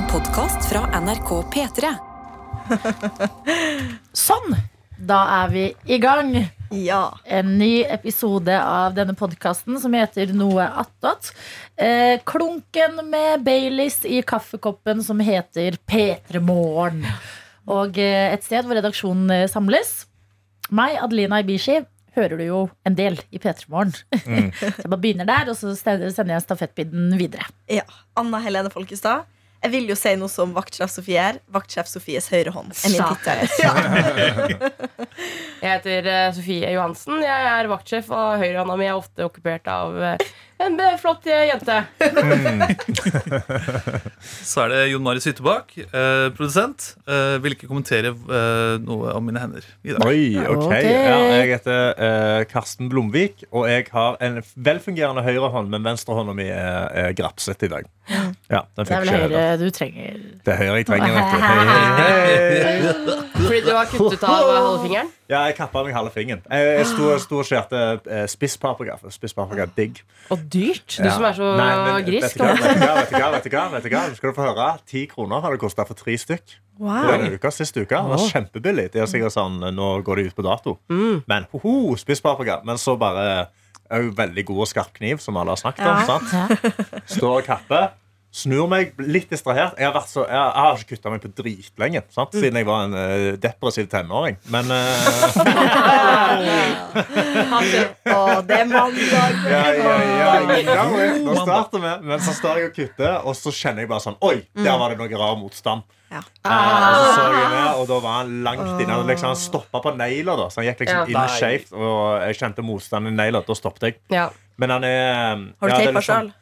En podkast fra NRK P3. Sånn! Da er vi i gang. Ja. En ny episode av denne podkasten som heter Noe attåt. Eh, klunken med Baileys i kaffekoppen som heter P3 Morgen. Og eh, et sted hvor redaksjonen eh, samles. Meg, Adelina Ibishi, hører du jo en del i P3 Morgen. så jeg bare begynner der, og så sender jeg stafettpinnen videre. ja. Anna Helene Folkestad. Jeg vil jo si noe som vaktsjef Sofie er. Vaktsjef Sofies høyre hånd er min Sa. Ja. Jeg heter eh, Sofie Johansen. Jeg er vaktsjef, og høyrehånda mi er ofte okkupert av eh, en flott eh, jente. Så er det Jon Marius Hyttebakk, eh, produsent. Eh, vil ikke kommentere eh, noe om mine hender i dag. Oi, ok. Ok. Ja, jeg heter eh, Karsten Blomvik, og jeg har en velfungerende høyrehånd, men venstrehånda mi er, er grapset i dag. Ja, den Det er fikk vel ikke høyre høyre. du trenger. Det er høyre jeg trenger, vet du. Hei, hei, hei. Fordi du har kuttet av eh, halvfingeren. Ja, jeg kappa meg halve fingeren. Jeg, jeg sto, sto og skjærte eh, spisspaprika. for Spisspaprika er digg. Og dyrt. Du Ja. som er så Nei, men grisk. Vet du hva, vet du hva? Skal du få høre. Ti kroner har det kosta for tre stykk. Wow. Denne uka, sist uke. Det var kjempebillig. Det er sikkert sånn, Nå går de ut på dato. Men hoho, spisspaprika. Men så bare er jo veldig god og skarp kniv, som alle har snakket om. Ja. Står og kapper. Snur meg, litt distrahert. Jeg har, vært så, jeg, jeg har ikke kutta meg på dritlenge. Sant? Siden jeg var en uh, depressiv tenåring. Men uh, Å, det er mandag. ja, ja, ja, ja, Nå starter vi. Men så står jeg og kutter, og så kjenner jeg bare sånn Oi, der var det noe rar motstand. Ja. Eh, og så så jeg ned, og da var han langt inne. Han liksom, stoppa på negla, da, så han gikk liksom Ja. inn skeivt, Og jeg kjente motstand i negla. Da stoppet jeg. Ja. Men han er Har du ja, teipa sjøl?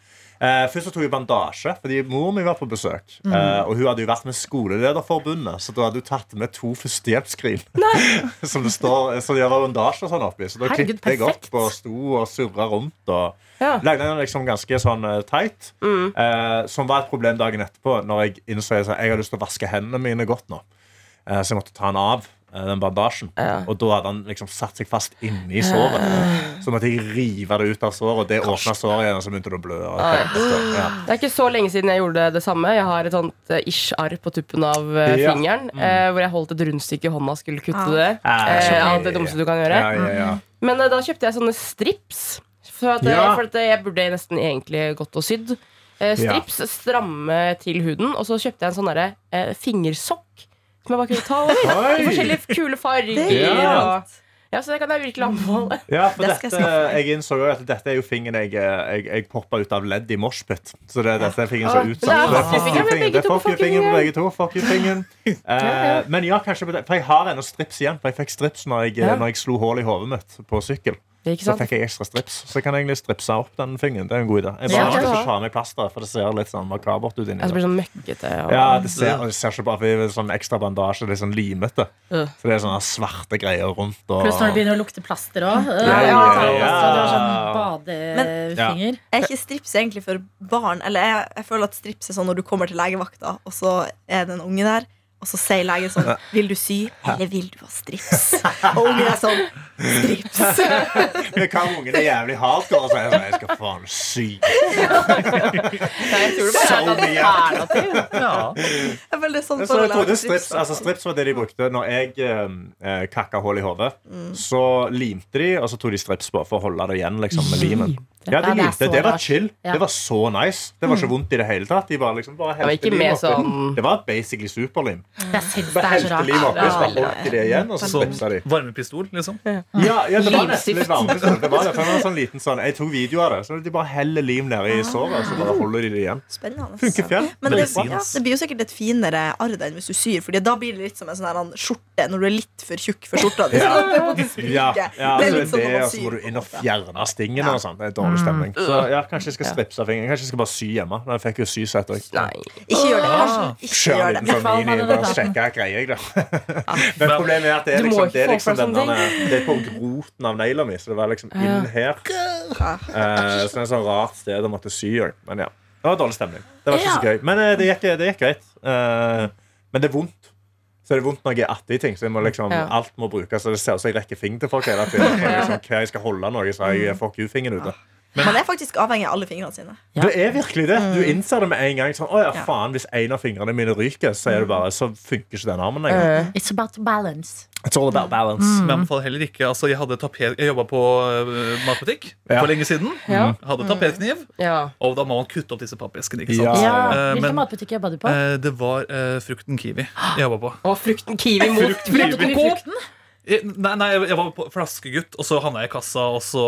Eh, først så tok jeg bandasje, fordi mor mi var på besøk. Mm. Eh, og hun hadde jo vært med Skolelederforbundet, så da hadde hun tatt med to førstehjelpsskrin. Som det står, så de har bandasje og sånn oppi. Så da klippet jeg opp og sto og surra rundt. Og Ja. lagde den liksom ganske sånn teit. Mm. Eh, som var et problem dagen etterpå, når jeg innså at jeg har lyst til å vaske hendene mine godt nå. Eh, så jeg måtte ta den av. eh, Den bandasjen Ja. Og da hadde han liksom satt seg fast inni såret. Så måtte jeg rive det ut av såret, og det åpna såret igjen. Og så begynte det å blø. Ja. Det er ikke så lenge siden jeg gjorde det samme. Jeg har et sånt eh, ish-arr på tuppen av eh, Ja. fingeren. eh, hvor jeg holdt et rundstykke i hånda og skulle kutte Ah. det. Ah, Eh, så- det dummeste du kan gjøre. Ja, ja, ja. Men eh, da kjøpte jeg sånne strips. For at, Ja. for at jeg burde nesten egentlig gått og sydd. Eh, strips stramme til huden. Og så kjøpte jeg en sånn derre eh, fingersokk som jeg bare kunne ta over. I forskjellige kule farger. Er ja, så det kan jeg virkelig anbefale. Ja, for Det dette, jeg jeg innså jo at dette er jo fingeren jeg, jeg, jeg poppa ut av ledd i moshpit. Så det, dette er fingeren som er utsatt. det er Så fuck you-fingeren med begge er to, fuck fuck på begge to. Fuck you-fingeren. Uh, men ja, kanskje på det. For jeg har ennå strips igjen. For jeg fikk strips når jeg, Ja. når jeg slo hull i hodet mitt på sykkel. Det Så fikk jeg ekstra strips. Så jeg kan egentlig stripse opp den fingeren. Det er en god idé. Jeg bare ja. ikke ta av meg plasteret, for det ser litt sånn makabert ut inni der. blir sånn møkkete. Og, Ja, det ser, det ser ikke bare for det er sånn ekstra bandasje. Det er sånn limete. Uh. Så det er sånne svarte greier rundt. Og... Pluss når det begynner å lukte plaster òg. Ja, ja, Du har sånn badefinger. Er ikke strips egentlig for barn? Eller jeg, jeg føler at strips er sånn når du kommer til legevakta, og så er det en unge der. Og så sier legen sånn Vil du sy, eller vil du ha strips? Og ungen er sånn Strips. Men kan ungen er jævlig hardcore og sier sånn Jeg skal faen sy. Nei, jeg tror det bare er et alternativ. Jeg det er sånn Så jeg trodde strips, altså strips var det de brukte når jeg eh, kakka hull i hodet. Mm. Så limte de, og så tok de strips på for å holde det igjen liksom, med limen. Ja, Ja, de det limte. Det var rart. chill. Ja. Det var så nice. Det var ikke vondt i det hele tatt. De bare, liksom, bare var helte ikke med sånn- Det var basically superlim. Jeg syns det er så helte lim oppi, rart. så bare holdt de det igjen, og så Sånn stripsa de. varmepistol, liksom. Ja, ja, det var nesten litt varme. Det var det, for det var en sånn liten sånn Jeg tok video av det. Så de bare heller lim nedi i såret, så bare holder de det igjen. Spennende. Funker fjell. Men det, ja, det blir jo sikkert et finere arr enn hvis du syr, Fordi da blir det litt som en sånn skjorte når du er litt for tjukk for skjorta. di. Ja. Det. Ja, ja Det er så litt det, når man og så må du inn og fjerne stingene og sånn. Det er dårlig stemning. Så ja, kanskje jeg skal stripse fingeren. Kanskje jeg skal bare sy hjemme. Da fikk jo jo sysett òg. Nei. Ikke gjør det. Kanskje. Ikke gjør det. sånn hva er bare sjekke hva greier jeg, da. Men problemet er at det er liksom, det er liksom for den der, Det er på roten av negla mi, så det var liksom inn her. Eh, så det er et sånn rart sted å måtte sy òg. Men ja. Det var dårlig stemning. Det var ikke så gøy. Men eh, det gikk, det gikk greit. Eh, men det er vondt. Så det er vondt når jeg er artig ting. Så jeg må liksom, Ja. alt må brukes. Så det ser ut som jeg rekker fingeren til folk hele tiden. Liksom, hver jeg skal holde noe, så jeg fuck you-fingeren ute. Man er faktisk avhengig av alle fingrene sine. Ja. Det er virkelig det. Du innser det med en gang. Sånn, å ja, faen, Hvis en av fingrene mine ryker, så, er det bare, så funker ikke den armen lenger. It's about balance. It's all about balance. Men jeg anbefaler heller ikke altså, Jeg, hadde tapet, jeg jobba på uh, matbutikk Ja. for lenge siden. Ja. Hadde tapetkniv, Ja. og da må man kutte opp disse pappeskene. Ikke sant? Ja. Ja, Eh, Hvilken matbutikk jobba du på? Uh, det var frukten kiwi jeg på. Og frukten kiwi mot Frukt- du frukten? Nei, nei, jeg var på flaskegutt, og så havna jeg i kassa, og så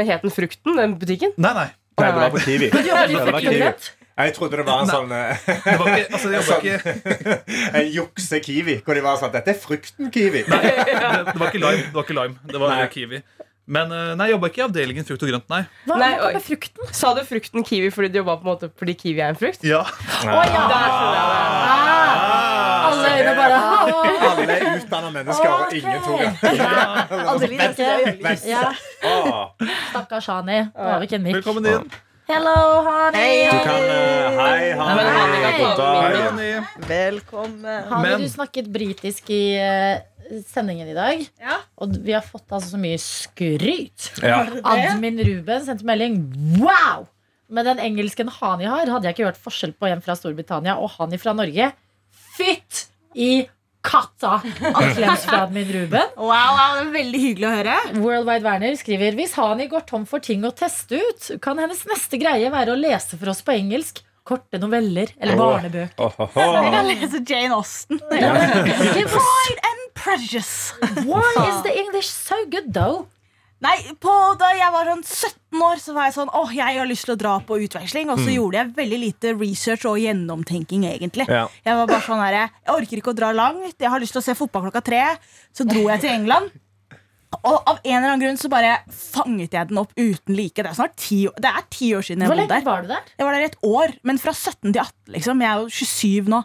Men het den Frukten, den butikken? Nei, nei. Nei, det var på Kiwi. Det var. Jeg trodde det var en sånn eh, Det var ikke, altså, ikke En jukse-Kiwi. Hvor de var sånn Dette er frukten-Kiwi. det, det var ikke lime. Det var, ikke lime, det var Nei. kiwi. Men eh, nei, jeg jobba ikke i avdelingen frukt og grønt, nei. Hva Nei, med frukten? Sa du frukten kiwi fordi du jobba på en måte fordi kiwi er en frukt? Ja. Oh, ja! Der skjønner jeg det. Ah, alle øyne bare Alle er utdanna mennesker, og ingen tok den. Åh. Stakkars Hani. Da har vi ikke en mikk. Velkommen inn. Hello, Hani. Du kan eh, Hei, Men hei. Hani. Velkommen. Hani, du snakket britisk i eh, sendingen i dag. Ja. Og vi har fått altså så mye skryt. Ja. Admin Ruben sendte melding. Wow! Med den engelsken Hani har, hadde jeg ikke hørt forskjell på en fra Storbritannia og Hani fra Norge. Fytt i katta! Klems min, Ruben. Wow, wow, det er veldig hyggelig å høre. Worldwide Werner skriver Hvis Hani går tom for ting å teste ut, kan hennes neste greie være å lese for oss på engelsk. Korte noveller eller oh. barnebøker. Jeg kan lese Jane Austen. Pride and Prejudice. Why is the English so good, though? Nei, på, Da jeg var sånn 17 år, så var jeg sånn Åh, jeg har lyst til å dra på utveksling. Og så gjorde jeg veldig lite research og gjennomtenking, egentlig. Ja. Jeg var bare sånn her, Jeg orker ikke å dra langt. Jeg har lyst til å se fotball klokka tre. Så dro jeg til England. Og av en eller annen grunn så bare fanget jeg den opp uten like. Det er snart ti, år- det er ti år siden jeg Hvor bodde der. var du der? Jeg var der i et år, men fra 17 til 18. liksom Jeg er jo 27 nå.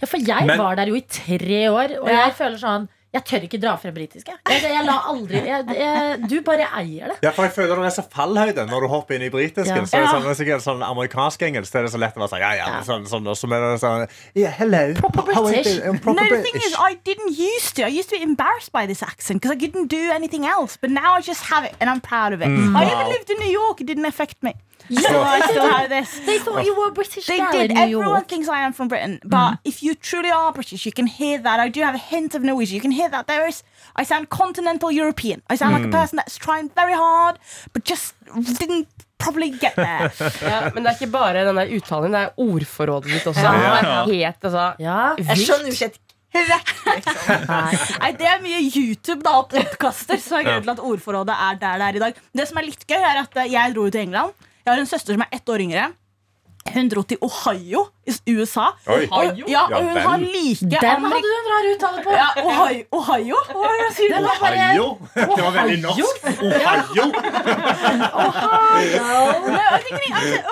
Ja, for jeg Men- var der jo i tre år, og Ja. jeg føler sånn Jeg tør ikke dra frem britisk. Jeg, jeg, la aldri jeg, jeg, Du bare eier det. Ja, for jeg føler det er så fallhøyde når du hopper inn i britisken. Ja. Så er det sånn, sånn amerikansk engelsk, Det er det så lett å være sånn, ja, ja, sånn, sånn, og så er det sånn, yeah, hello. Proper How are you British. proper No, the thing is, I didn't used to. I used to be embarrassed by this accent because I couldn't do anything else. But now I just have it, and I'm proud of it. Mm. I even lived in New York. It didn't affect me. So I still have this. They thought you were a British They did. in New Everyone York. thinks I am from Britain, but if you truly are British, you can hear that. I do have a hint of Norwegian. You can hear that there is. I sound continental European. I sound like a person that's trying very hard, but just didn't probably get there. Ja, men det er ikke bare den der uttalen, det er ordforrådet ditt også. Ja. Helt, altså, Ja. Jeg skjønner jo ikke et kvekk, liksom. Nei, Det er mye YouTube da, og podkaster som er grunnen til at ordforrådet er der det er i dag. Det som er litt gøy, er at jeg dro jo til England. Jeg har en søster som er ett år yngre. Hun dro til Ohio i USA. Oi. Og, ja, og hun ja, har like Den hadde du en rar uttale på. ja, Ohio. Ohio? Det var bare Ohio. Det var veldig norsk. Ohio. Ohio.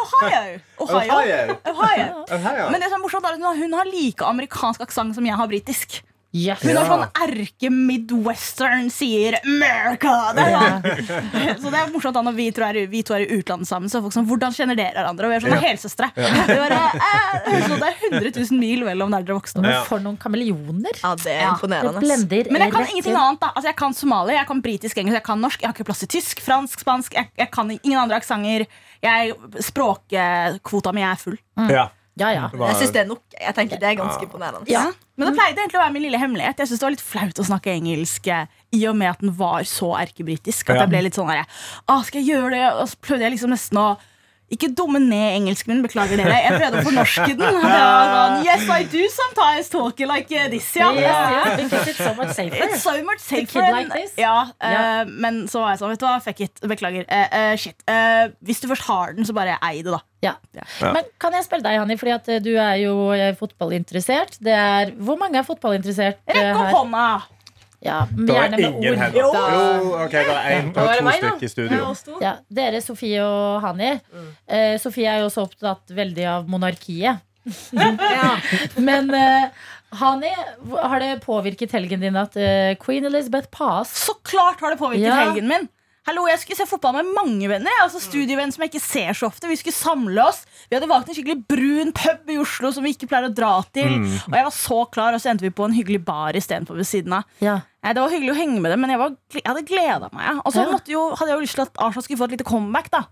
Ohio. Ohio. Ohio. Ohio. Men det som er morsomt er at hun har like amerikansk aksent som jeg har britisk. Yes. Hun har sånn erke-midwestern, sier America. Det er sånn. Så det er morsomt da når vi to, er, vi to er i utlandet sammen. Så er folk sånn, Hvordan kjenner dere hverandre? Og vi er sånne helsøstre. Det, er bare, eh, så det er 100 000 mil mellom der dere vokste opp. Ja. for noen kameleoner. Ja, det er Ja, Det imponerende. blender Men jeg kan ingenting annet. da Altså Jeg kan somali, jeg kan britisk, engelsk, jeg kan norsk. Jeg har ikke plass til tysk, fransk, spansk. Jeg, jeg kan ingen andre aksenter. Språkkvota mi er full. Ja. Ja, ja. Var- Jeg syns det er nok. Jeg tenker Det er ganske imponerende. Ja. Men det pleide egentlig å være min lille hemmelighet. Jeg synes det var litt flaut å snakke engelsk eh, i og med at den var så erkebritisk. At jeg ble litt sånn der, Skal jeg gjøre det? Og så prøvde jeg liksom nesten å ikke dumme ned engelsken min, beklager dere. Jeg prøvde å fornorske den. Det var sånn, yes, I do sometimes talk like this, ja. Yeah, yeah, because it's so much safer. It's so much safer like this. Ja, Ja. men så var jeg sånn, vet du hva, fuck it, beklager. Uh, uh, shit. Eh, hvis du først har den, så bare ei det, da. Ja. Ja. Men kan jeg spørre deg, Hanni, fordi at eh, du er jo fotballinteressert. Det er, hvor mange er fotballinteressert Rekk opp hånda! Ja, Det var ingen hender. Jo. Ok, det er var det to stykker i studio. Ja, dere, Sofie og Hani. Eh, Sofie er jo også opptatt veldig av monarkiet. Men eh, Hani, har det påvirket helgen din at eh, Queen Elizabeth passed? Så klart har det påvirket Ja. helgen min. Hallo, Jeg skulle se fotball med mange venner. Altså Studievenn som jeg ikke ser så ofte. Vi skulle samle oss. Vi hadde valgt en skikkelig brun pub i Oslo som vi ikke pleier å dra til. Og jeg var så klar, og så endte vi på en hyggelig bar istedenfor ved siden av. Ja. Det var hyggelig å henge med dem, men jeg, var, jeg hadde gleda meg. ja. Og så jo, hadde jeg jo lyst til at Arsenal skulle få et lite comeback. da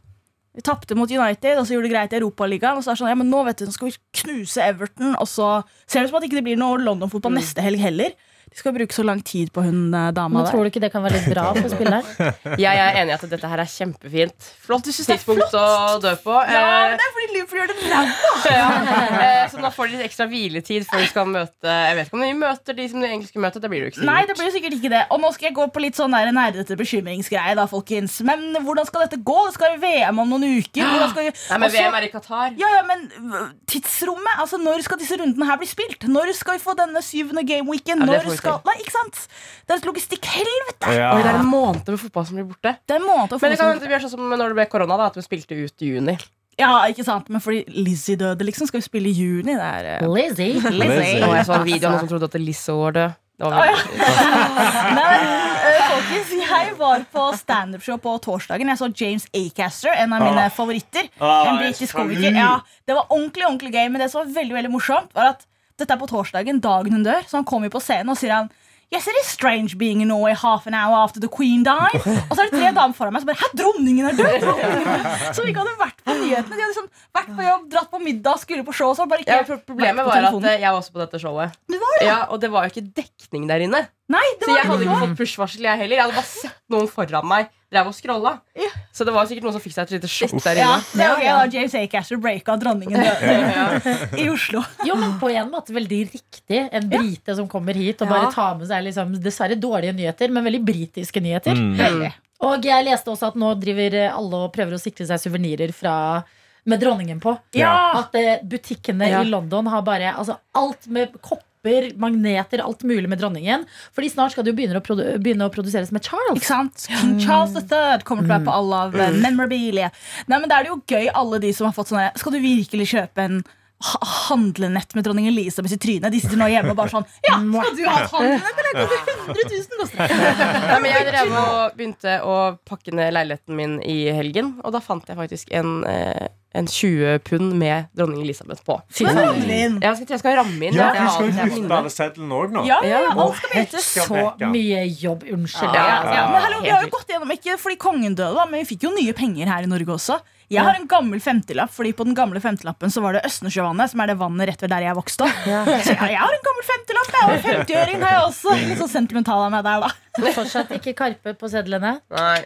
Vi tapte mot United, og så gjorde det greit i Europaligaen. Og så er det sånn, ja, men nå vet du, nå skal vi knuse Everton, og så ser det ut som at det ikke blir noe London-fotball neste helg heller. De skal bruke så lang tid på hun eh, dama Men der. tror du ikke det kan være litt bra for spilleren? Jeg er enig i at dette her er kjempefint. Flott Du synes det er tidspunkt å dø på. Ja, Eh, men det er fordi Liverpool gjør det ræva! ja. Eh, Så nå får de litt ekstra hviletid før de skal møte Jeg vet ikke om de møter de som de egentlig skulle møte. Det blir jo ikke Nei, det blir sikkert ikke det. Og nå skal jeg gå på litt sånn nerdete bekymringsgreie, da, folkens. Men hvordan skal dette gå? Det skal være VM om noen uker. Skal. Nei, men VM er i Qatar. Ja, ja, men øh, tidsrommet, altså når skal disse rundene her bli spilt? Når skal vi få denne syvende gameweeken? Ja, Når skal... Nei, ikke sant? Det er et logistikkhelvete! Ja. Det er en måned med fotball som blir borte. Det er en måned Men det kan det blir sånn som når det ble korona, da, at vi spilte ut i juni. Ja, ikke sant? Men fordi Lizzie døde, liksom, skal vi spille i juni? Det er øh, Lizzie. Lizzie. Og jeg så en video av noen som trodde at Lizzie var død. Det var veldig folkens, jeg var på standup-show på torsdagen. Jeg så James Acaster, en av mine Ah. favoritter. Ah, en britisk komiker. Ja, det var ordentlig, ordentlig gøy, men det som var veldig veldig morsomt, var at dette er på torsdagen, dagen hun dør. Så han kommer på scenen og sier han Yes, it is strange being in Norway half an hour after the queen died. Og så er det tre damer foran meg som bare Hæ, dronningen er død! Som ikke hadde vært på nyhetene. De hadde liksom vært på jobb, dratt på middag, skulle på show. Ikke ja, Problemet var at eh, jeg var også på dette showet. Du var det? Ja, Og det var jo ikke dekning der inne. Nei, det Så jeg hadde ikke fått push-varsel, jeg heller. Jeg hadde bare sett noen foran meg drev og scrolla. Ja. Så det var sikkert noen som fikk seg et lite sjokk der Ja, inne. det var gøy da James Acaster breaka dronningen i Oslo. Jo, men på en måte veldig riktig. En brite som kommer hit og bare tar med seg liksom, dessverre dårlige nyheter, men veldig britiske nyheter. Mm. Veldig. Og jeg leste også at nå driver eh, alle og prøver å sikre seg suvenirer fra med dronningen på. Ja. At eh, butikkene Ja. i London har bare altså, alt med kopper, magneter, alt mulig med dronningen. Fordi snart skal det jo begynne å, produ begynne å produseres med Charles. Ikke sant? King Charles III kommer til å være på alle av eh, memorabilia. Nei, men Da er det jo gøy, alle de som har fått sånne Skal du virkelig kjøpe en handlenett med dronning Elisabeth i trynet? De sitter nå hjemme og bare sånn Ja, skal du ha et handlenett? Eller koster 100 000? Koster. Nei, men jeg drev og begynte å pakke ned leiligheten min i helgen, og da fant jeg faktisk en, eh, en 20 pund med dronning Elisabeth på. Jeg skal, jeg skal ramme inn. Ja, ja, skal minner. alle sedlene òg nå. Ja, ja, ja, alt skal byttes. Så mye jobb. Unnskyld. Ja, ja. Ja, men hallo, Vi har jo gått gjennom, ikke fordi kongen døde, men vi fikk jo nye penger her i Norge også. Jeg har en gammel femtilapp, fordi på den gamle femtilappen så var det Østensjøvannet, som er det vannet rett ved der jeg vokste opp. Så ja, jeg har en gammel femtilapp, jeg, og 50-øring har jeg også. Litt så sentimental av meg der, da. Fortsatt ikke Karpe på sedlene Nei.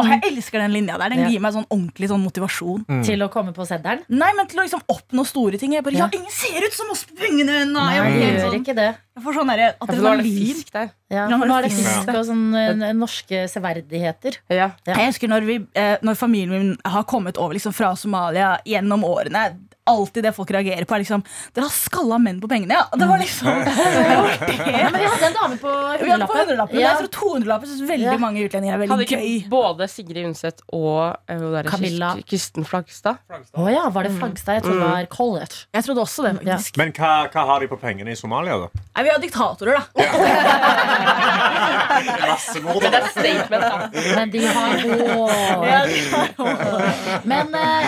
Og jeg elsker den linja der. Den Ja. gir meg sånn ordentlig sånn motivasjon. til å komme på seddelen. Nei, men til å liksom oppnå store ting. Jeg bare, ja, Ja. ingen ser ut som oss på pengene ennå! Nei, Jeg, gjør sånn- ikke det. Jeg får sånn derre Ja, for nå er det adrenalin. fisk der. Ja, Ja, for nå er det fisk. og sånn eh, norske severdigheter. Ja. Ja. Jeg husker når, vi, eh, når familien min har kommet over liksom, fra Somalia gjennom årene. Alltid det folk reagerer på, er liksom Dere har skalla menn på pengene, ja! Det var liksom Ja, men vi hadde en dame på Vi hadde hundrelappen. Ja. Jeg tror 200-lappen syns veldig Ja. mange utlendinger er Hadde veldig ikke gøy. både Sigrid Undset og uh, Camilla. Kris- Kristen Flagstad? Å ja, var det Flagstad? Jeg trodde det var College. Jeg trodde også det. Ja. faktisk Men hva, hva har de på pengene i Somalia, da? Nei, Vi har diktatorer, da. Massemord. Men de har Åh. Men eh,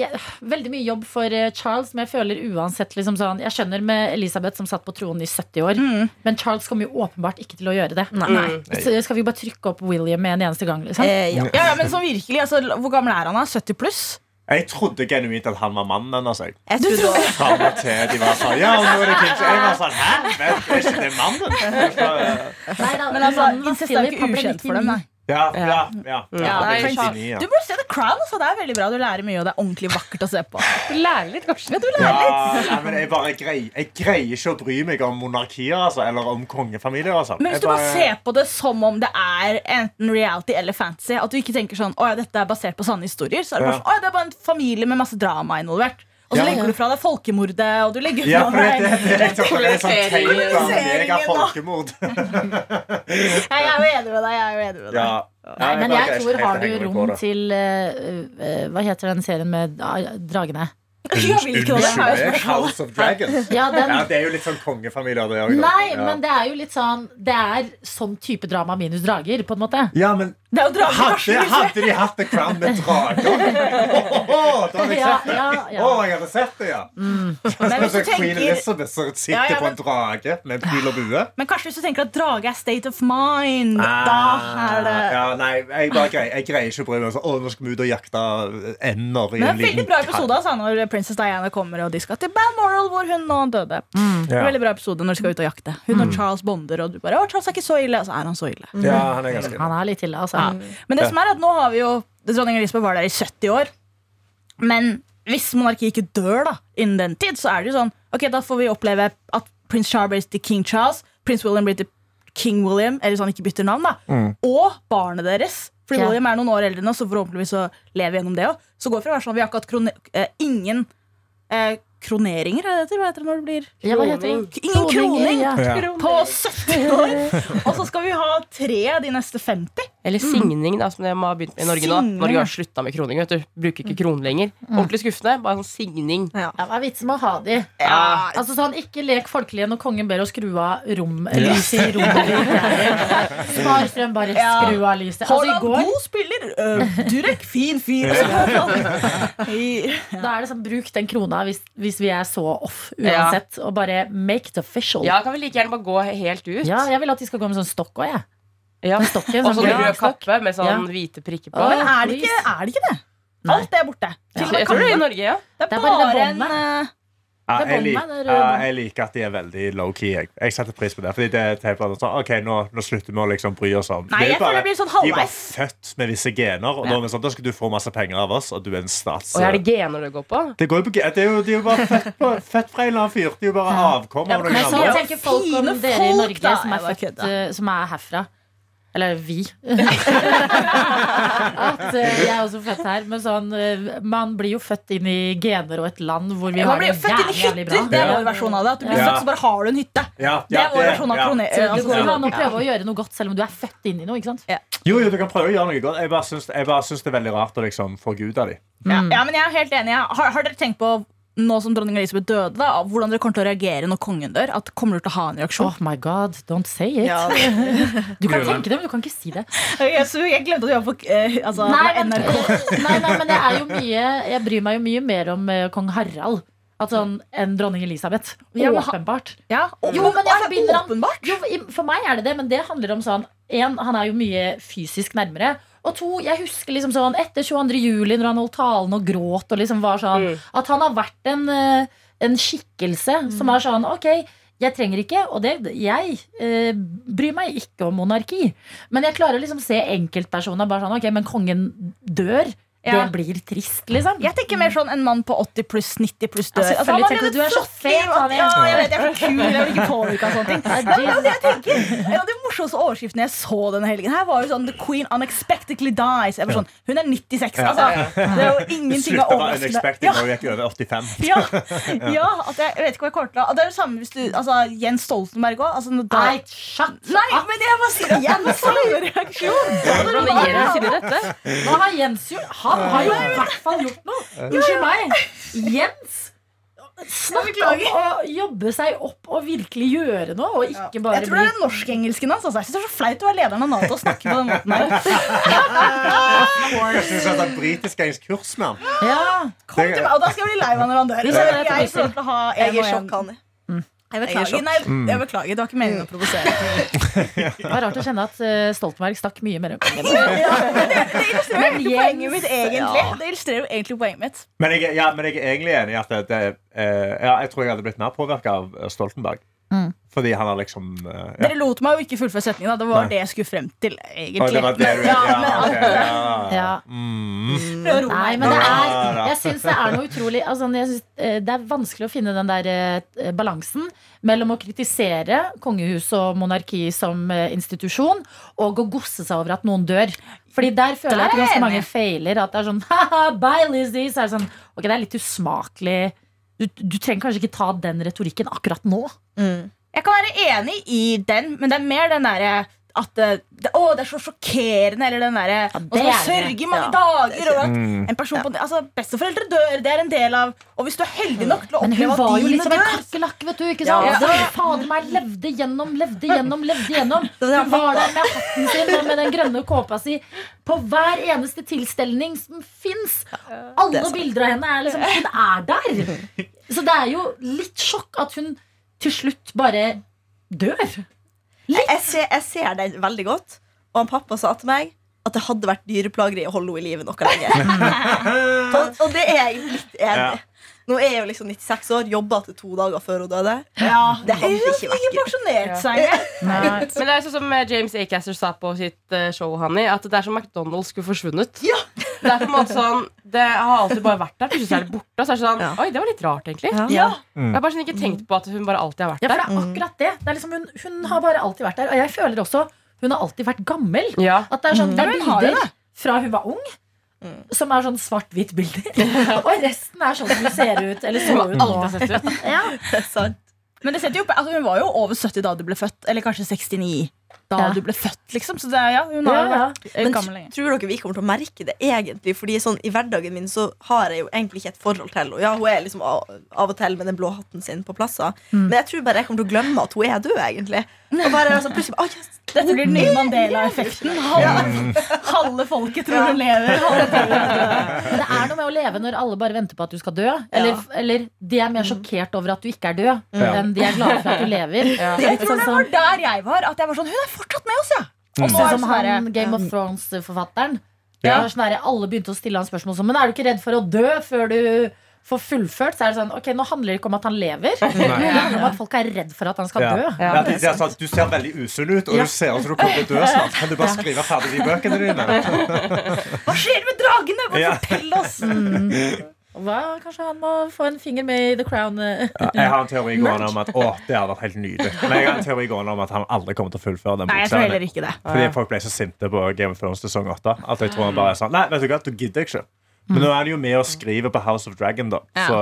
jeg- veldig mye jobb for eh, Charles, men jeg føler uansett liksom sånn Jeg skjønner med Elisabeth som satt på tronen i 70 år, men Charles kommer jo åpenbart ikke til å gjøre det. Nei. Så skal vi bare trykke opp William med en eneste gang? Liksom? Eh, ja. ja, ja, men sånn virkelig, altså, Hvor gammel er han? da? 70 pluss? Jeg trodde genuint at han var mannen hennes. jeg. Jeg trodde Fram til de var sånn Ja, nå er det King Jeg var sånn Hæ? Men er ikke det mannen? Neida, Men altså, incest er jo ikke ukjent for dem. Nei. Ja, ja, ja. ja. Ja, det Prince Charles. 99, ja. Du burde se The Crown. Altså. Det er veldig bra. Du lærer mye, og det er ordentlig vakkert å se på. Du lærer litt, kanskje. Ja, nei, men jeg, bare greier, jeg greier ikke å bry meg om monarkier altså, eller om kongefamilier. Altså. Men hvis du bare ser på det som om det er enten reality eller fantasy, at du ikke tenker sånn Å ja, dette er basert på sanne historier, så er det bare Ja. sånn Å ja, det er bare en familie med masse drama involvert. Og så Ja. legger du fra deg folkemordet, og du legger Ja, fra deg det, det, det, det, er sånn tenkt av meg har folkemord. Jeg er jo enig med deg. Jeg er jo enig med deg. Ja. Nei, men jeg tror har du rom til uh, eh, Hva heter den serien med uh, dragene? Unnskyld meg, House of Dragons. Ja, den, Ja, det er jo litt sånn kongefamilie. Nei, ja. Men det er jo litt sånn Det er sånn type drama minus drager, på en måte. Ja, men Det er jo drager. Hadde, hadde de hatt The Crown med drager? Oh, da hadde jeg Ja, sett det. ja, ja. oh, jeg hadde sett det, ja. Men hvis du tenker... Queen tenker, Elizabeth som sitter Ja, ja, på en drage med en pil og bue. men kanskje hvis du tenker at drage er state of mind, da er det ja, Nei, jeg, bare greier, jeg greier ikke å bry meg sånn Å, nå skal vi ut og jakte ender i Men det er en en veldig bra episode altså, når Princess Diana kommer og de skal til Balmoral, hvor hun nå døde. Ja. Veldig bra episode når de skal ut og jakte. Hun og Charles bonder, og du bare Å, Charles er ikke så ille. Og så er han så ille. ja, han er ganske Han er litt ille, altså. Men det som er at nå har vi jo Dronning Elisabeth var der i 70 år. Men hvis monarkiet ikke dør da innen den tid, så er det jo sånn Ok, da får vi oppleve at prins Charles blir til king Charles, prins William blir til king William, eller sånn ikke bytter navn, da. Og barnet deres. Fordi Ja. William er noen år eldre nå, så forhåpentligvis så lever vi gjennom det òg. Så går det fra å være sånn vi har ikke hatt krone, eh, ingen eh, kroneringer, er det det heter? Hva heter det når det blir Ja, hva heter det? Ingen kroning Ja. På 70 år! Og så skal vi ha tre de neste 50. Eller signing, da, som de har begynt med i Norge nå. Norge har slutta med kroning. vet du Bruker ikke kron lenger. Ordentlig skuffende. Bare sånn signing. Ja. Hva er vitsen med å ha de? Ja. Altså sånn, Ikke lek folkelige når kongen ber å skru av rom, lyset i rommet. Spar strøm, bare skru av lyset. Altså, i går, god spiller. Uh, Durek, fin fyr. Da er det sånn, Bruk den krona hvis, hvis vi er så off uansett, og bare make it official. Ja, kan vi like gjerne bare gå helt ut? Ja, jeg vil at de skal gå med sånn stokk òg, jeg. Ja. Med stokken, Og så sånn rød kappe med sånn Ja. hvite prikker på. Å, Men er det, ikke, er det ikke det? Alt det er borte. Jeg tror det er i. Norge, ja. Det er Det er bare en båndet. Ja, jeg, lik, ja, jeg liker at de er veldig low-key. Jeg. jeg setter pris på det. Fordi det er helt sånn, Ok, nå, nå slutter vi å liksom bry oss om Nei, blir sånn De var født med visse gener, og da, er sånn, da skal du få masse penger av oss, og du er en stats... Og er det gener det går på? Det, går på, det er jo, de er jo bare født, på, født fra en eller annen fyr. De er jo bare avkom av noen andre. tenker folk Fine dere i folk, Norge da. som er, født, som er herfra. Eller vi. At eh, jeg er også født her. Men sånn, eh, man blir jo født inn i gener og et land hvor vi Man har blir det jævlig, jævlig bra. Det er vår versjon av det. At du blir Ja. født, så bare har du en hytte. Ja, Det er vår versjon av ja. Du Så det går jo an å prøve å gjøre noe godt selv om du er født inn i noe. ikke sant? Jo, jo, du kan prøve å gjøre noe godt. Jeg bare syns, det er veldig rart å liksom forgude dem. Ja, ja, men jeg er helt enig. Har, har dere tenkt på nå som dronning Elisabeth døde, da, hvordan dere kommer til å reagere når kongen dør? At Kommer dere til å ha en reaksjon? Oh my god, don't say it. Ja, Du kan tenke det, men du kan ikke si det. Jeg, så jeg glemte at du var på eh, altså, Nei, men, NRK. nei, nei, men jeg, er jo mye, jeg bryr meg jo mye mer om eh, kong Harald Altså, enn dronning Elisabeth. Ja, Åpenbart. Ja, Jo, men jeg er forbinder han- Jo, for meg er det det, men det handler om sånn En, han er jo mye fysisk nærmere. Og to, jeg husker liksom sånn etter 22. juli, når han holdt talen og gråt, og liksom var sånn At han har vært en, eh, en skikkelse som er sånn Ok, jeg trenger ikke, og det, jeg eh, bryr meg ikke om monarki. Men jeg klarer å liksom se enkeltpersoner bare sånn Ok, men kongen dør. Ja. Det blir trist, liksom. Jeg tenker mer sånn en mann på 80 pluss 90 pluss dør. Altså, Altså, tenker du, du er så fet. Ja, jeg vet, jeg er så kul, jeg blir ikke påvirket av sånne ting. Ja, Men det jeg tenker. En av de morsomste overskriftene jeg så denne helgen, her var jo sånn The Queen unexpectedly dies. Jeg var sånn, Hun er 96. Altså, det er jo ingenting av å overraskende. Ja, når vi gikk over 85. ja, ja, at jeg, jeg vet ikke hva jeg kommer til å Det er det samme hvis du altså, Jens Stoltenberg òg. Altså, da- Nei, shut Nei, men jeg bare sier igjen samme reaksjon. Hva har Jens gjort? Han har jo i hvert fall gjort noe. Unnskyld meg. Jens Snakk om å jobbe seg opp og virkelig gjøre noe, og ikke bare Jeg tror det er bli den norskengelsken hans. Altså. Jeg synes det er så flaut å være lederen av Nato og snakke på den måten her. Jeg synes det er britisk-engelsk kurs med han. ja. Kom til meg, og da skal jeg bli lei meg når han dør. Jeg, jeg, jeg jeg, jeg, jeg, jeg, jeg, Jeg er i sjokk, Hanni. Jeg er beklager. Nei, jeg beklager. Det var ikke meningen å provosere. Det var rart å kjenne at eh, Stoltenberg stakk mye mer enn kongen. Det illustrerer Men poenget mitt, egentlig. Ja. Det illustrerer jo egentlig poenget mitt. Men jeg, ja, men jeg er egentlig enig i at det, det, eh, ja, jeg tror jeg hadde blitt mer påvirka av eh, Stoltenberg. Mm. Fordi han har liksom uh, ja. Dere lot meg jo ikke fullføre setningen. Det var Nei. det jeg skulle frem til, egentlig. det var det du ja, ja, men, ja. Mm. Nei, det er, jeg syns det er noe utrolig altså, jeg synes, eh, Det er vanskelig å finne den der uh, balansen mellom å kritisere kongehus og monarki som uh, institusjon, og å gosse seg over at noen dør. Fordi der føler jeg at ganske mange feiler. At det er sånn Haha, bye Lizzie! Så er det sånn Ok, det er litt usmakelig. Du, du trenger kanskje ikke ta den retorikken akkurat nå. Jeg kan være enig i den, men det er mer den derre at det, det, å, det er så sjokkerende, eller den derre ja, Og så sørge i mange Ja. dager og at Mm. en person på Altså, besteforeldre dør, det er en del av Og hvis du er heldig nok til å Men hun var jo litt liksom en dør kakerlakk, vet du. ikke Ja. sant? Det var fader meg levde gjennom, levde gjennom, levde gjennom. Hun var der med hatten sin og med den grønne kåpa si på hver eneste tilstelning som fins. Alle er bilder av henne er liksom Hun er der. Så det er jo litt sjokk at hun til slutt bare dør. Jeg ser, jeg ser den veldig godt. Og han pappa sa til meg at det hadde vært dyreplageri å holde henne i live noe lenger. og, og det er jeg litt enig i. Nå er jeg jo liksom 96 år, jobba til to dager før hun døde. Ja, Det hadde ikke vært gøy. pensjonert seg. Men det er sånn som James Acaster sa på sitt eh, show, Honey, at det er som McDonald's skulle forsvunnet. Det er på en måte sånn Det har alltid bare vært der. Plutselig er det borte. Og så er det sånn Ja. Oi, det var litt rart, egentlig. Ja. Ja. Jeg har bare sånn ikke tenkt på at hun bare alltid har vært Ja, for der. det er akkurat det. det er liksom hun, hun har bare alltid vært der. Og jeg føler også hun har alltid vært gammel. Ja. At det er sånn, det er bilder fra hun var ung, som er sånn svart-hvitt-bilder. Og resten er sånn som hun ser ut, eller så ut nå. Ja. Det. Men det setter jo, altså, hun var jo over 70 da du ble født. Eller kanskje 69 da Ja. du ble født. liksom Så det, er- ja, hun har Ja, ja. vært eh, Men gammel lenge. tror dere vi kommer til å merke det egentlig? Fordi sånn i hverdagen min så har jeg jo egentlig ikke et forhold til henne. Ja, hun er liksom av, og til med den blå hatten sin på plasser. Men jeg tror bare jeg kommer til å glemme at hun er død, egentlig. Og bare altså, plutselig oh, yes, Dette blir den nye Mandela-effekten. Halve, halve folket tror hun lever. Halve. Men det er noe med å leve når alle bare venter på at du skal dø. Eller, eller de er mer sjokkert over at du ikke er død, Ja. enn de er glade for at du lever. Jeg tror Sånn det var der jeg var. At jeg var sånn Hun er fortsatt med oss, ja! Og nå sånn er som sånn her, Game of Thrones-forfatteren. Ja. Sånn alle begynte å stille han spørsmål som Men er du ikke redd for å dø før du får fullført? Så er det sånn, ok, Nå handler det ikke om at han lever. Det handler om at folk er redd for at han skal Ja. dø. Ja, det, det er sånn, du ser veldig usunn ut, og Ja. du ser ut som du kommer til å dø snart. Kan du bare skrive ferdig de bøkene dine? Hva skjer med dragene? Bare Ja. fortell oss! Hva, kanskje han må få en finger med i The Crown. eh. Ja, jeg har en teori gående om at å, det hadde vært helt nydelig. Men jeg har en teori gående om at han aldri kommer til å fullføre den bokserien. ikke det. Fordi folk ble så sinte på Game of Thrones sesong 8 at jeg tror han bare er sånn Nei, vet du hva, du gidder ikke. Men nå er det jo med å skrive på House of Dragon, da. Ja. Så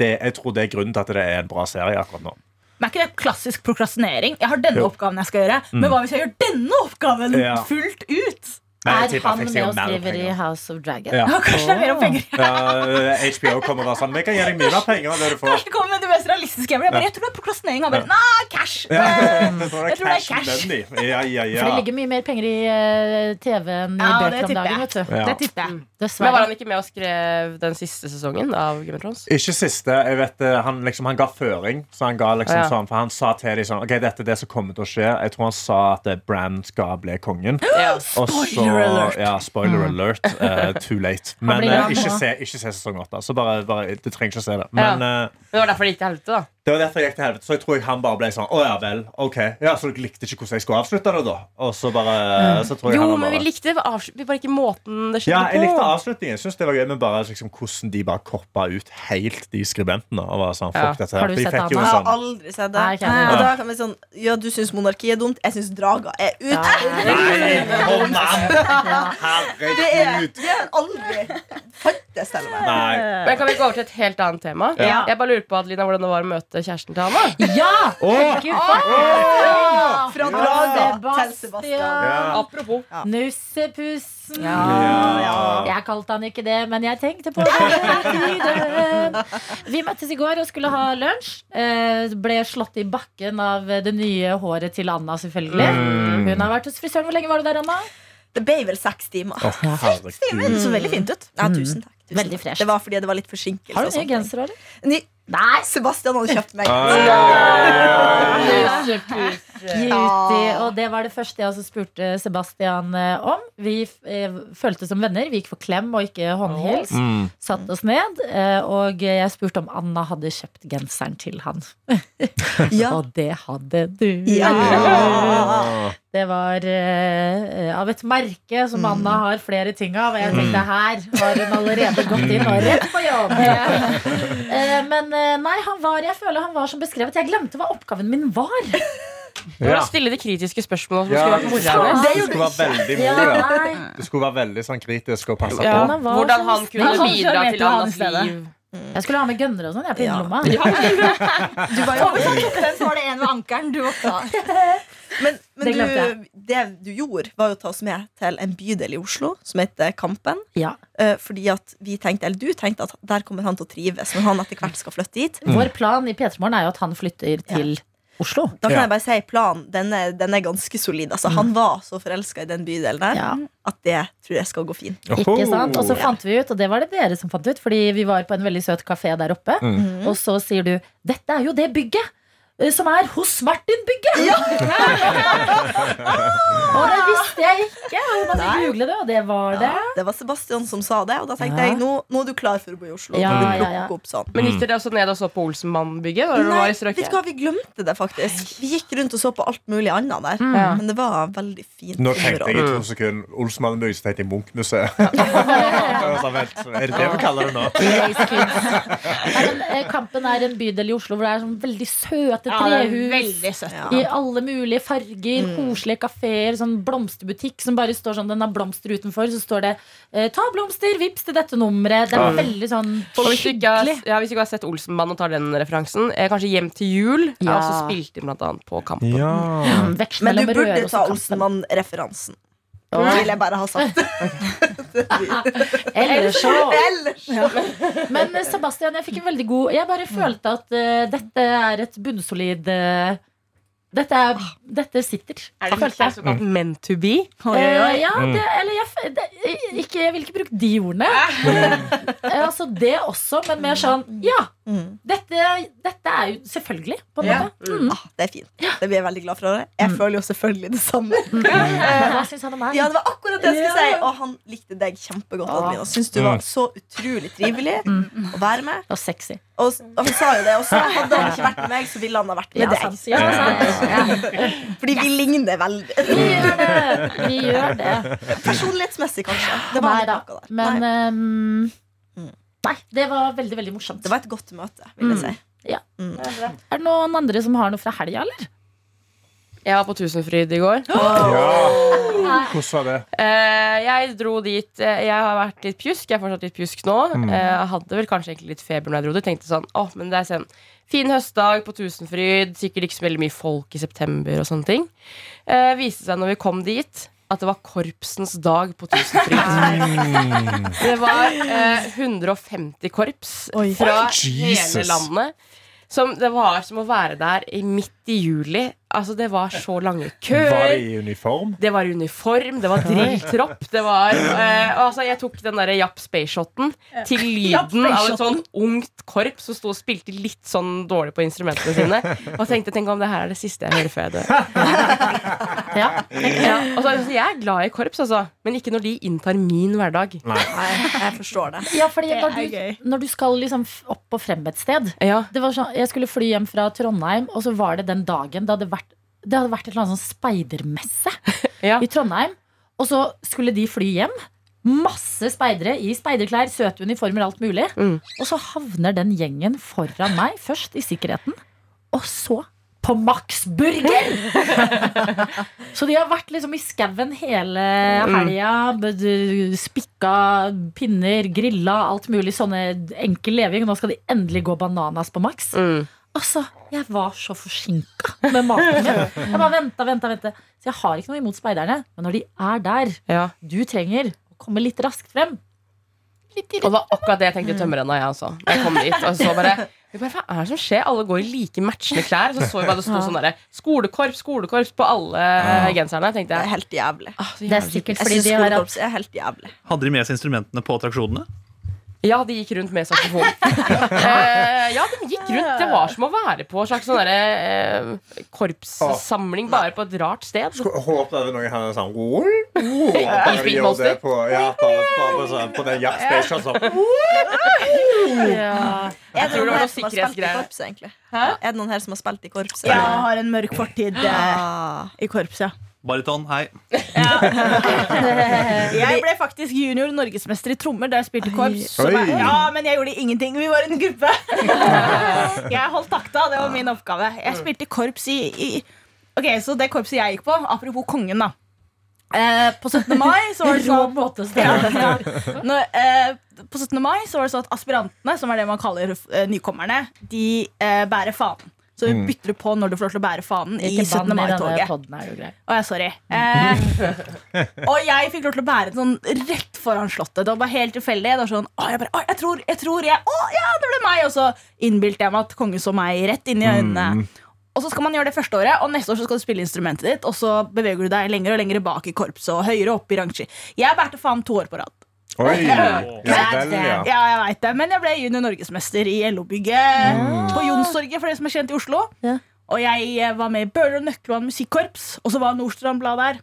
det, jeg tror det er grunnen til at det er en bra serie akkurat nå. Men er ikke det klassisk prokrastinering? Jeg har denne Jo. oppgaven jeg skal gjøre. Men hva hvis jeg gjør denne oppgaven Ja. fullt ut? Er han med og skriver i. House of Dragon? Ja. Ja, kanskje det er mer om penger. Ja, HBO kommer og er sånn Vi kan gi deg mye mer penger enn det du får. Jeg kommer med det mest realistiske. Jeg, bare, jeg tror det er prokrastinering. Han bare, nei, cash! Ja, jeg tror det er cash cash. money. Ja, ja, For det ligger mye mer penger i eh, TV enn i Ja, det bøker om dagen. vet du Ja. Det tipper jeg. Men var han ikke med og skrev den siste sesongen av Game of Thrones? Ikke siste. jeg vet eh, Han, liksom, han ga føring. Så han ga liksom Ja. sånn For han sa til dem sånn Ok, dette er det som kommer til å skje. Jeg tror han sa at eh, Bran skal bli kongen. Ja. Og så- Spoiler alert. Ja, spoiler alert. Uh, too late. Men eh, ikke, se, ikke se sesong åtte. Så bare, bare, du trenger ikke å se det. Men eh, Det var derfor det gikk til helvete, da. Det var derfor jeg gikk til helvete. Så jeg tror jeg han bare ble sånn Å ja vel, ok. Ja, Så dere likte ikke hvordan jeg skulle avslutte det, da? Og så bare Så tror jeg Jo, han men vi likte det. vi bare ikke måten det skjedde på. ja, jeg likte avslutningen. Jeg synes det var gøy Men bare liksom, hvordan de bare koppa ut helt de skribentene. Og var sånn, Ja. dette her. Har du de sett Anna? en Jeg har sånn aldri sett det. Nei, ikke Nei, og da kan vi sånn Ja, du syns monarkiet er dumt. Jeg syns draga er ut. Nei, hold an! Det er, Herregud. det er aldri fantes til meg. Nei. Men Kan vi gå over til et helt annet tema? Ja. Jeg bare lurer på Adelina, hvordan det var å møte kjæresten til Hanna. Ja! Åh! Oh! for- Fra Ja. til Sebastian. Ja. Apropos. Nussepussen. Ja. Jeg kalte han ikke det, men jeg tenkte på det. Vi møttes i går og skulle ha lunsj. Eh, ble slått i bakken av det nye håret til Anna, selvfølgelig. Mm. Hun har vært hos frisøren. Hvor lenge var du der, Anna? Det ble vel seks timer. Å, herregud. Det så veldig fint ut. Ja, tusen takk. Tusen Veldig takk. fresh. Det var fordi det var litt forsinkelse. Har du nye gensere, eller? Nei! Sebastian hadde kjøpt meg. Cutie. Og det var det første jeg også spurte Sebastian eh, om. Vi følte føltes som venner. Vi gikk for klem og ikke håndhils. Mm. Satt oss ned, eh, og jeg spurte om Anna hadde kjøpt genseren til han. Ja. Og det hadde du. Ja. Det var uh, av et merke som Anna har flere ting av. Og jeg tenkte her har hun allerede gått inn og rett på jobb. uh, men uh, nei, han var, jeg føler han var som beskrevet. Jeg glemte hva oppgaven min var. Ja. stille de kritiske spørsmålene som Ja, skulle vært mora det skulle være veldig Ja, moro. Ja. det skulle være veldig sånn kritisk og passe Ja. på. Han Hvordan han kunne han bidra til han i Annas stedet. liv. Jeg skulle ha med gønnere og sånn. Jeg på Ja. innerlomma. Du var jo Den så var det en ved ankelen. Du våkna. Men, men Det du, det du gjorde, var å ta oss med til en bydel i Oslo som heter Kampen. Ja. Eh, fordi at vi tenkte, eller du tenkte at der kommer han til å trives når han etter hvert skal flytte dit. Vår plan i P3 Morgen er jo at han flytter til Oslo. Da kan Ja. jeg bare si planen, den er, den er ganske solid. Altså, Han var så forelska i den bydelen der Ja. at det tror jeg skal gå fint. Ikke sant? Og så fant vi ut, og det var det dere som fant ut, fordi vi var på en veldig søt kafé der oppe. Og så sier du 'Dette er jo det bygget'. Eh, Som er hos Martin-bygget! og det visste jeg ikke! Og man googlet google det, og det var det. Ja, det var Sebastian som sa det, og da tenkte Ja. jeg nå, nå er du klar for å bo i Oslo. Ja, ja, ja. sånn. Men gikk dere også ned og så på Olsenmann-bygget? Nei, vet du hva, vi glemte det faktisk. Vi gikk rundt og så på alt mulig annet der. Mm. Men det var veldig fint. Nå tenkte jeg i to sekunder Olsmannbygg, så tenkte jeg Munch-museet. sånn, Er det det vi kaller det nå? Men, eh, Kampen er en bydel i Oslo hvor det er sånn veldig søte Ja, trehus. veldig søtt. Ja. I alle mulige farger, koselige kafeer, sånn blomsterbutikk som bare står sånn, den har blomster utenfor, så står det eh, 'ta blomster, vips til dette nummeret'. Det er veldig sånn hvis du, ikke har, ja, hvis du ikke har sett Olsenmann og tar den referansen, eh, kanskje Hjem til jul Ja. også spilt inn blant annet på Kampen. Ja. Mm, Men du burde ta. Olsenmann-referansen. Ja. Det vil jeg bare ha sagt. Ellers så Ellers Men eh, Sebastian, jeg fikk en veldig god Jeg bare følte at uh, dette er et bunnsolid uh, dette, er, dette sitter. Er det følte jeg. såkalt meant to be? Oi. ja, det, eller jeg, det, ikke, jeg vil ikke bruke de ordene. Eh, altså det også, men mer sånn Ja, Mm. dette, dette er jo selvfølgelig, på en Ja. måte. Mm. ah, Det er fint. Det blir jeg veldig glad for. Jeg føler jo selvfølgelig det samme. Hva syns han om meg? Ja, det var akkurat det jeg skulle si. Og han likte deg kjempegodt. Ah. Adeline, Og syntes du var så utrolig trivelig å være med. Og sexy. Og, og han sa jo det også. Hadde han ikke vært med meg, så ville han ha vært med deg. Ja. Ja. Fordi vi ligner veldig. Vi gjør det. Vi gjør det. Personlighetsmessig, kanskje. Det var Nei da. der. Men ehm, Mm. Nei, det var veldig, veldig morsomt. det var et godt møte, vil jeg si. Er det noen andre som har noe fra helga, eller? Jeg var på Tusenfryd i går. Ja. Hvordan var det? Eh, jeg dro dit eh, Jeg har vært litt pjusk. Jeg er fortsatt litt pjusk nå. Mm. Eh, jeg hadde vel kanskje egentlig litt feber når jeg dro dit. Tenkte sånn, åh, men det er sånn Fin høstdag på Tusenfryd. Sikkert ikke så veldig mye folk i september og sånne ting. Eh, viste seg når vi kom dit at det var korpsens dag på Tusenfryd. Det var eh, 150 korps Oi. fra Jesus. hele landet. Som, det var som å være der i midt i juli. Altså, det var så lange køer. Var det i uniform? Det var uniform, det var drilltropp. Det var uh, altså Jeg tok den derre Japp Space-shoten til lyden av et sånn ungt korps som sto og spilte litt sånn dårlig på instrumentene sine. Og tenkte tenk om det her er det siste jeg hører før jeg dør. Ja. Ja, og så, altså, jeg er glad i korps, altså, men ikke når de inntar min hverdag. Nei, jeg forstår det. Ja, fordi Det når du, når du skal liksom opp og frem et sted Ja, det var sånn, Jeg skulle fly hjem fra Trondheim, og så var det den dagen det hadde vært, det hadde vært et eller annet sånn speidermesse ja. i Trondheim. Og så skulle de fly hjem. Masse speidere i speiderklær, søte uniformer, alt mulig. Mm. Og så havner den gjengen foran meg, først i sikkerheten, og så på Max Burger! så de har vært liksom i skauen hele helga. Spikka pinner, grilla, alt mulig. Sånne enkel leving. Nå skal de endelig gå bananas på Max. Mm. Altså, jeg var så forsinka med maten min. Jeg bare venta, venta, venta. Så jeg har ikke noe imot speiderne. Men når de er der, ja. du trenger å komme litt raskt frem. Litt Og det var akkurat det jeg tenkte i tømmerrenna, jeg også. Jeg kom dit, og så bare bare, Hva er det som skjer? Alle går i like matchende klær. Så så jeg bare det sto sånn derre skolekorps, skolekorps på alle ja. genserne. Det Tenkte er helt jævlig. Ah, jævlig. Det er sikkert fordi de har hatt skolekorps er helt jævlig. Hadde de med seg instrumentene på attraksjonene? Ja, de gikk rundt med saksofon. eh, ja, de gikk rundt. Det var som å være på en slags sånn derre, eh, korpssamling, bare på et rart sted. Håper Håpet at noen hadde sånn oh, oh, Bare gjør det på, ja, bare, bare sånn, på den Station. Sånn. ja. Er det tror det noen var her som har spilt i sikkerhetsgreier. korps, egentlig? Hæ? Er det noen her som har spilt i korpset? Ja, har en mørk fortid eh, Ah. i korpset. ja. Bariton, hei. Jeg ble faktisk junior norgesmester i trommer da jeg spilte korps. Ja, men jeg gjorde ingenting. Vi var en gruppe. Jeg holdt takta. Det var min oppgave. Jeg spilte korps i, i Ok, Så det korpset jeg gikk på, apropos kongen, da. Eh, på 17. mai så var det sånn ja, ja. Når, eh, På 17. mai så var det sånn at aspirantene, som er det man kaller eh, nykommerne, de eh, bærer fanen. Så du bytter du på når du får lov til å bære fanen i 17. bann i denne mai-toget. Å, ja, sorry. Eh, og jeg fikk lov til å bære den sånn rett foran Slottet. Det var bare helt tilfeldig. Det var sånn, å, jeg, bare, å, jeg tror jeg tror jeg Å, ja, det ble meg! Og så innbilte jeg meg at kongen så meg rett inn i øynene. Og så skal man gjøre det første året, og neste år så skal du spille instrumentet ditt. Og så beveger du deg lenger og lenger bak i korpset og høyere opp i rangski. Jeg bærte faen to år på rad. Oi, ja vel, ja. Ja, jeg vet det, Men jeg ble junior norgesmester i LO-bygget på Jonstorget, for det som er kjent i Oslo. Ja. Og jeg eh, var med i Bøhler og Nøkkelvann musikkorps, og så var Nordstrand Blad der.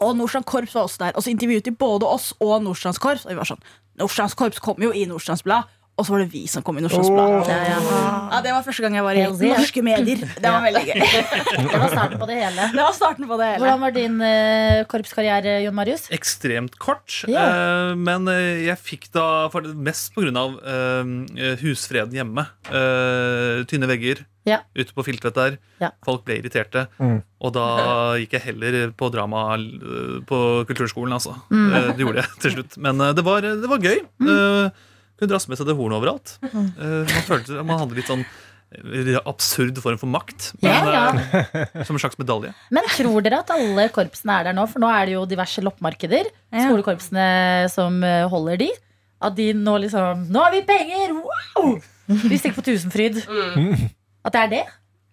Og Nordstrand Korps var også der. Og så intervjuet de både oss og Nordstrands Korps. Og vi var sånn, Nordstrands Korps kom jo i Nordstrands Blad, og så var det vi som kom i Nordstrands Oh. Ja, ja. Ja, Det var første gang jeg var i Helt norske medier. Det var veldig gøy. Det var starten på det hele. Det var starten på det hele. Hvordan var din uh, korpskarriere, Jon Marius? Ekstremt kort. Yeah. Uh, men eh, jeg fikk da for det mest av Uh, husfreden hjemme. Eh, tynne vegger Ja. ute på Filtvet der. Ja. Folk ble irriterte. Og da gikk jeg heller på drama på kulturskolen, altså. Mm. Det gjorde jeg til slutt. Men det, var, det var gøy. Eh, kunne drasse med seg det hornet overalt. Mm. Eh, man følte man hadde litt sånn eh, absurd form for makt. Men, Ja, ja. som en slags medalje. Men tror dere at alle korpsene er der nå? For nå er det jo diverse loppemarkeder. Ja. Skolekorpsene som eh, holder de. At de nå liksom Nå har vi penger! Wow! Vi stikker på Tusenfryd. At det er det?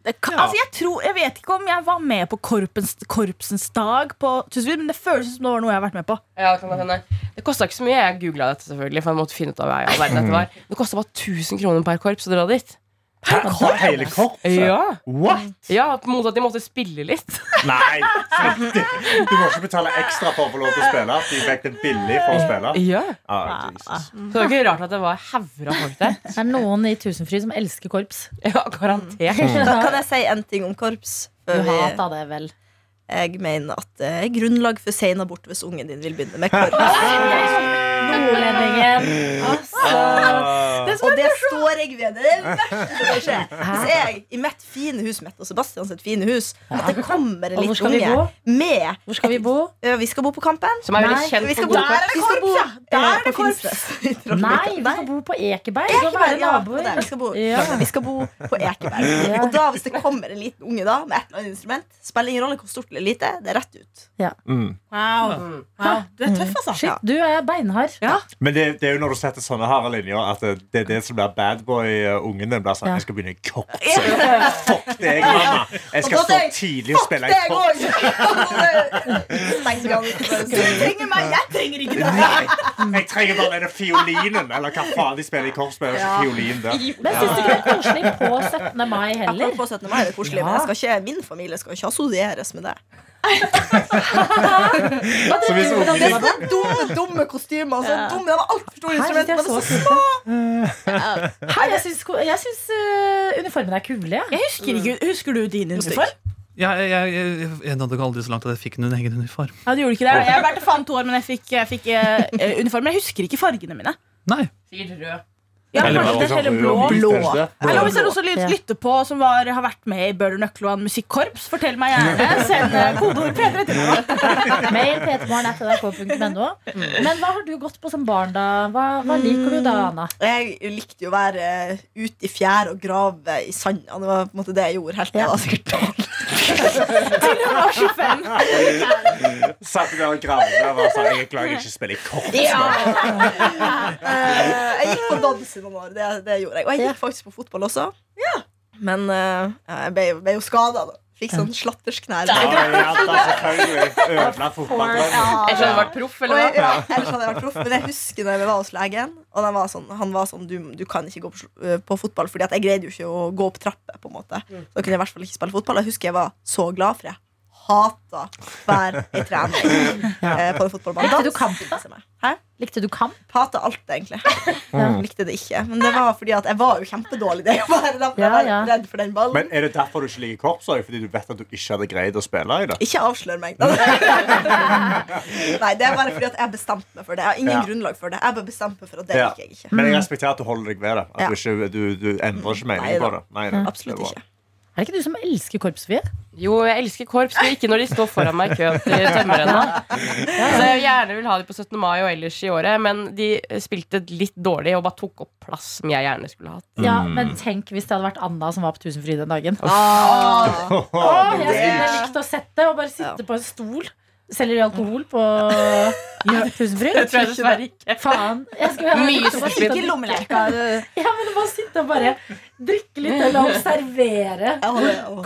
Det ja. altså jeg, tror, jeg vet ikke om jeg var med på korpens, Korpsens dag, på men det føles som det var noe jeg har vært med på. Ja, det kan. Det kosta ikke så mye. Jeg googla dette, selvfølgelig. For jeg måtte finne ut av hva jeg, verden dette var. Det kosta bare 1000 kroner per korps å dra dit. Hele korpset? Ja, What? ja Mot at de måtte spille litt. Nei! Du må ikke betale ekstra for å få lov til å spille. De fikk det billig for å spille. Ja, Ah, Jesus. Så det er ikke rart at det var hauger av folk der. Det er noen i Tusenfryd som elsker korps. Ja, garantert. Da kan jeg si en ting om korps? Du hater hata det vel. jeg mener at det er grunnlag for senabort hvis ungen din vil begynne med korps. Nordlendingen. Altså. Og det står jeg ved. Det er det verste som kan skje. Hvis jeg i mitt fine hus Mett og Sebastian sitt fine hus At det kommer en liten unge med Hvor skal vi bo? Vi skal bo på Kampen. Som er veldig kjent for Der er det korps. Der er det korps. Nei, vi skal bo på Ekeberg. Vi skal Ekeberg, være ja, naboer. vi skal bo. Vi skal bo på Ekeberg. Og da, hvis det kommer en liten unge da med et eller annet instrument, spiller ingen rolle hvor stort eller lite, det er rett ut. Mm. Wow. wow. Du er tøff, altså. Shit, du er beinhard. Ja. Men det, det er jo når du setter sånne harde linjer, at det, det er det som blir badboy-ungen din. Blir sånn, Ja. Jeg skal begynne i korps. Fuck deg, mamma. Jeg skal stå tidlig og spille i Deg korps. òg! Du trenger meg, jeg trenger ikke deg. Jeg trenger bare denne fiolinen. Eller hva faen de spiller i korps. Spiller ikke Ja. fiolin der. Men syns du ikke det er koselig på 17. mai heller? Akkurat på 17. mai er det koselig, men jeg skal ikke, min familie skal ikke assosieres med det. Så hvis ungen Det er din dumme, dumme kostymer. Så dumme, det var altfor store instrumenter. de men så små. Hei, jeg syns, jeg syns uh, uniformene er kule. jeg. Jeg husker, ikke, husker du din uniform? Jeg, jeg, jeg, jeg nådde aldri så langt at jeg fikk en egen uniform. Ja, du gjorde ikke det. Jeg har vært faen to år, men jeg fikk, jeg fikk uh, uniform. Men jeg husker ikke fargene mine. Nei. Sikkert rød. Ja, Eller kanskje det er heller blå. Blå. Eller hvis det er noen som lyt- lytter på som var, har vært med i Bøhler en musikkorps, fortell meg gjerne. Send eh, kodeord P3 til meg. Mail p3morgen.nrk.no. Men hva har du gått på som barn, da? Hva, hva liker du da, Anna? Jeg likte jo å være ute i fjær og grave i sanda. Det var på en måte det jeg gjorde helt til jeg var sikkert tolv. hun var 25. Satt der og gravde og var sånn Jeg klarer ikke å spille i korps. ja. jeg gikk på dans i noen år. Det, det gjorde jeg. Og jeg gikk faktisk på fotball også. Men eh, jeg ble, ble jo skada. Fikk sånn slattersknær. Ja, ja, da, selvfølgelig. Ødela ja. Jeg skjønner du vært proff, eller hva? ja, ellers hadde jeg vært proff, men jeg husker når vi var hos legen. Og den var sånn, han var sånn du, du kan ikke gå på, på fotball, Fordi at jeg greide jo ikke å gå opp trapper. på en måte Så da kunne jeg i hvert fall ikke spille fotball. Jeg husker jeg var så glad for jeg hata hver ei trening eh, på en fotballbane. Likte du kamp? Likte du kamp? Hata alt, egentlig. Likte det ikke. Men det var fordi at jeg var jo kjempedårlig. Det jeg var, jeg var Ja, ja. redd for den ballen. Men Er det derfor du ikke liker korps? Fordi du vet at du ikke hadde greid å spille i det? Ikke avslør meg. Nei, det er bare fordi at jeg bestemte meg for det. Jeg har ingen Ja. grunnlag for det. Jeg bare bestemte meg for at det Ja. liker jeg ikke. Men jeg respekterer at du holder deg ved det. At Ja. du, ikke, du, du endrer ikke mening på det. Nei, Absolutt det ikke. Er det ikke du som elsker korps, Sofie? Jo, jeg elsker korps, men ikke når de står foran meg i køen til tømmerrenna. Så jeg gjerne vil ha de på 17. mai og ellers i året, men de spilte litt dårlig og bare tok opp plass som jeg gjerne skulle hatt. Ja, Mm. men tenk hvis det hadde vært Anna som var på Tusenfryd den dagen. Oh. Åh, jeg skulle likt å sette og bare sitte på en stol. Selger de alkohol på Tusenfryd? Det tror jeg dessverre ikke. Faen. Jeg skal Mye sitte Ikke lommeleka. Ja, men bare sitte og bare drikke litt eller observere Ja,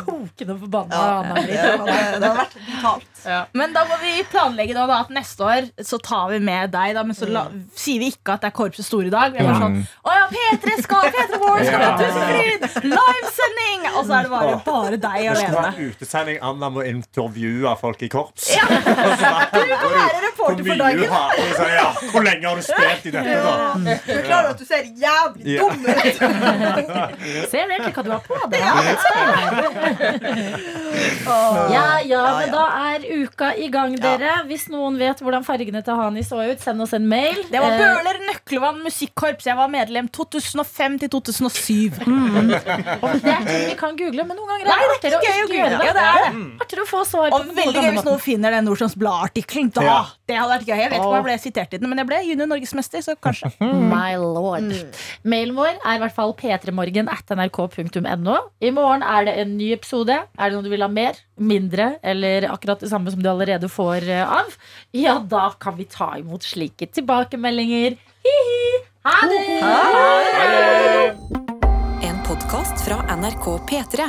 kokende forbanna ja, Anna det, det hadde vært brutalt. Men da må vi planlegge da, da, at neste år så tar vi med deg, da, men så la, sier vi ikke at det er korpsets store dag. Vi er bare sånn Å ja, P3 skal P3 Skal ha Tusenfryd! Livesending! Og så er det bare, bare deg Det skal vært utesending. Anna må intervjue folk i korps. Du må være reporter for dagen. Ja, hvor lenge har du spilt i dette, da? Du er klar over at du ser jævlig Ja. dum ut? Ser egentlig hva du har på deg? Ja, ja, men da er uka i gang, dere. Hvis noen vet hvordan fargene til Hani så ut, send oss en mail. Det var Bøler Bøhler Nøklevann musikkorps. Jeg var medlem 2005 til 2007. Mm. det er ting vi kan google, men noen ganger er det det er artigere å ikke gjøre det. Ja, det er det. Artigere å få svar på Og veldig gøy hvis noen finner den Nordstrands Blad-artikkelen. Da, Ja. Det hadde vært gøy. Jeg vet ikke om jeg ble sitert i den, men jeg ble junior norgesmester, så kanskje. My lord. Mailen vår er i hvert fall p3morgen at nrk.no. I morgen er det en ny episode. Er det noe du vil ha mer, mindre eller akkurat det samme som du allerede får eh, av? Ja, da kan vi ta imot slike tilbakemeldinger. Hi-hi. Ha det! En podkast fra NRK P3.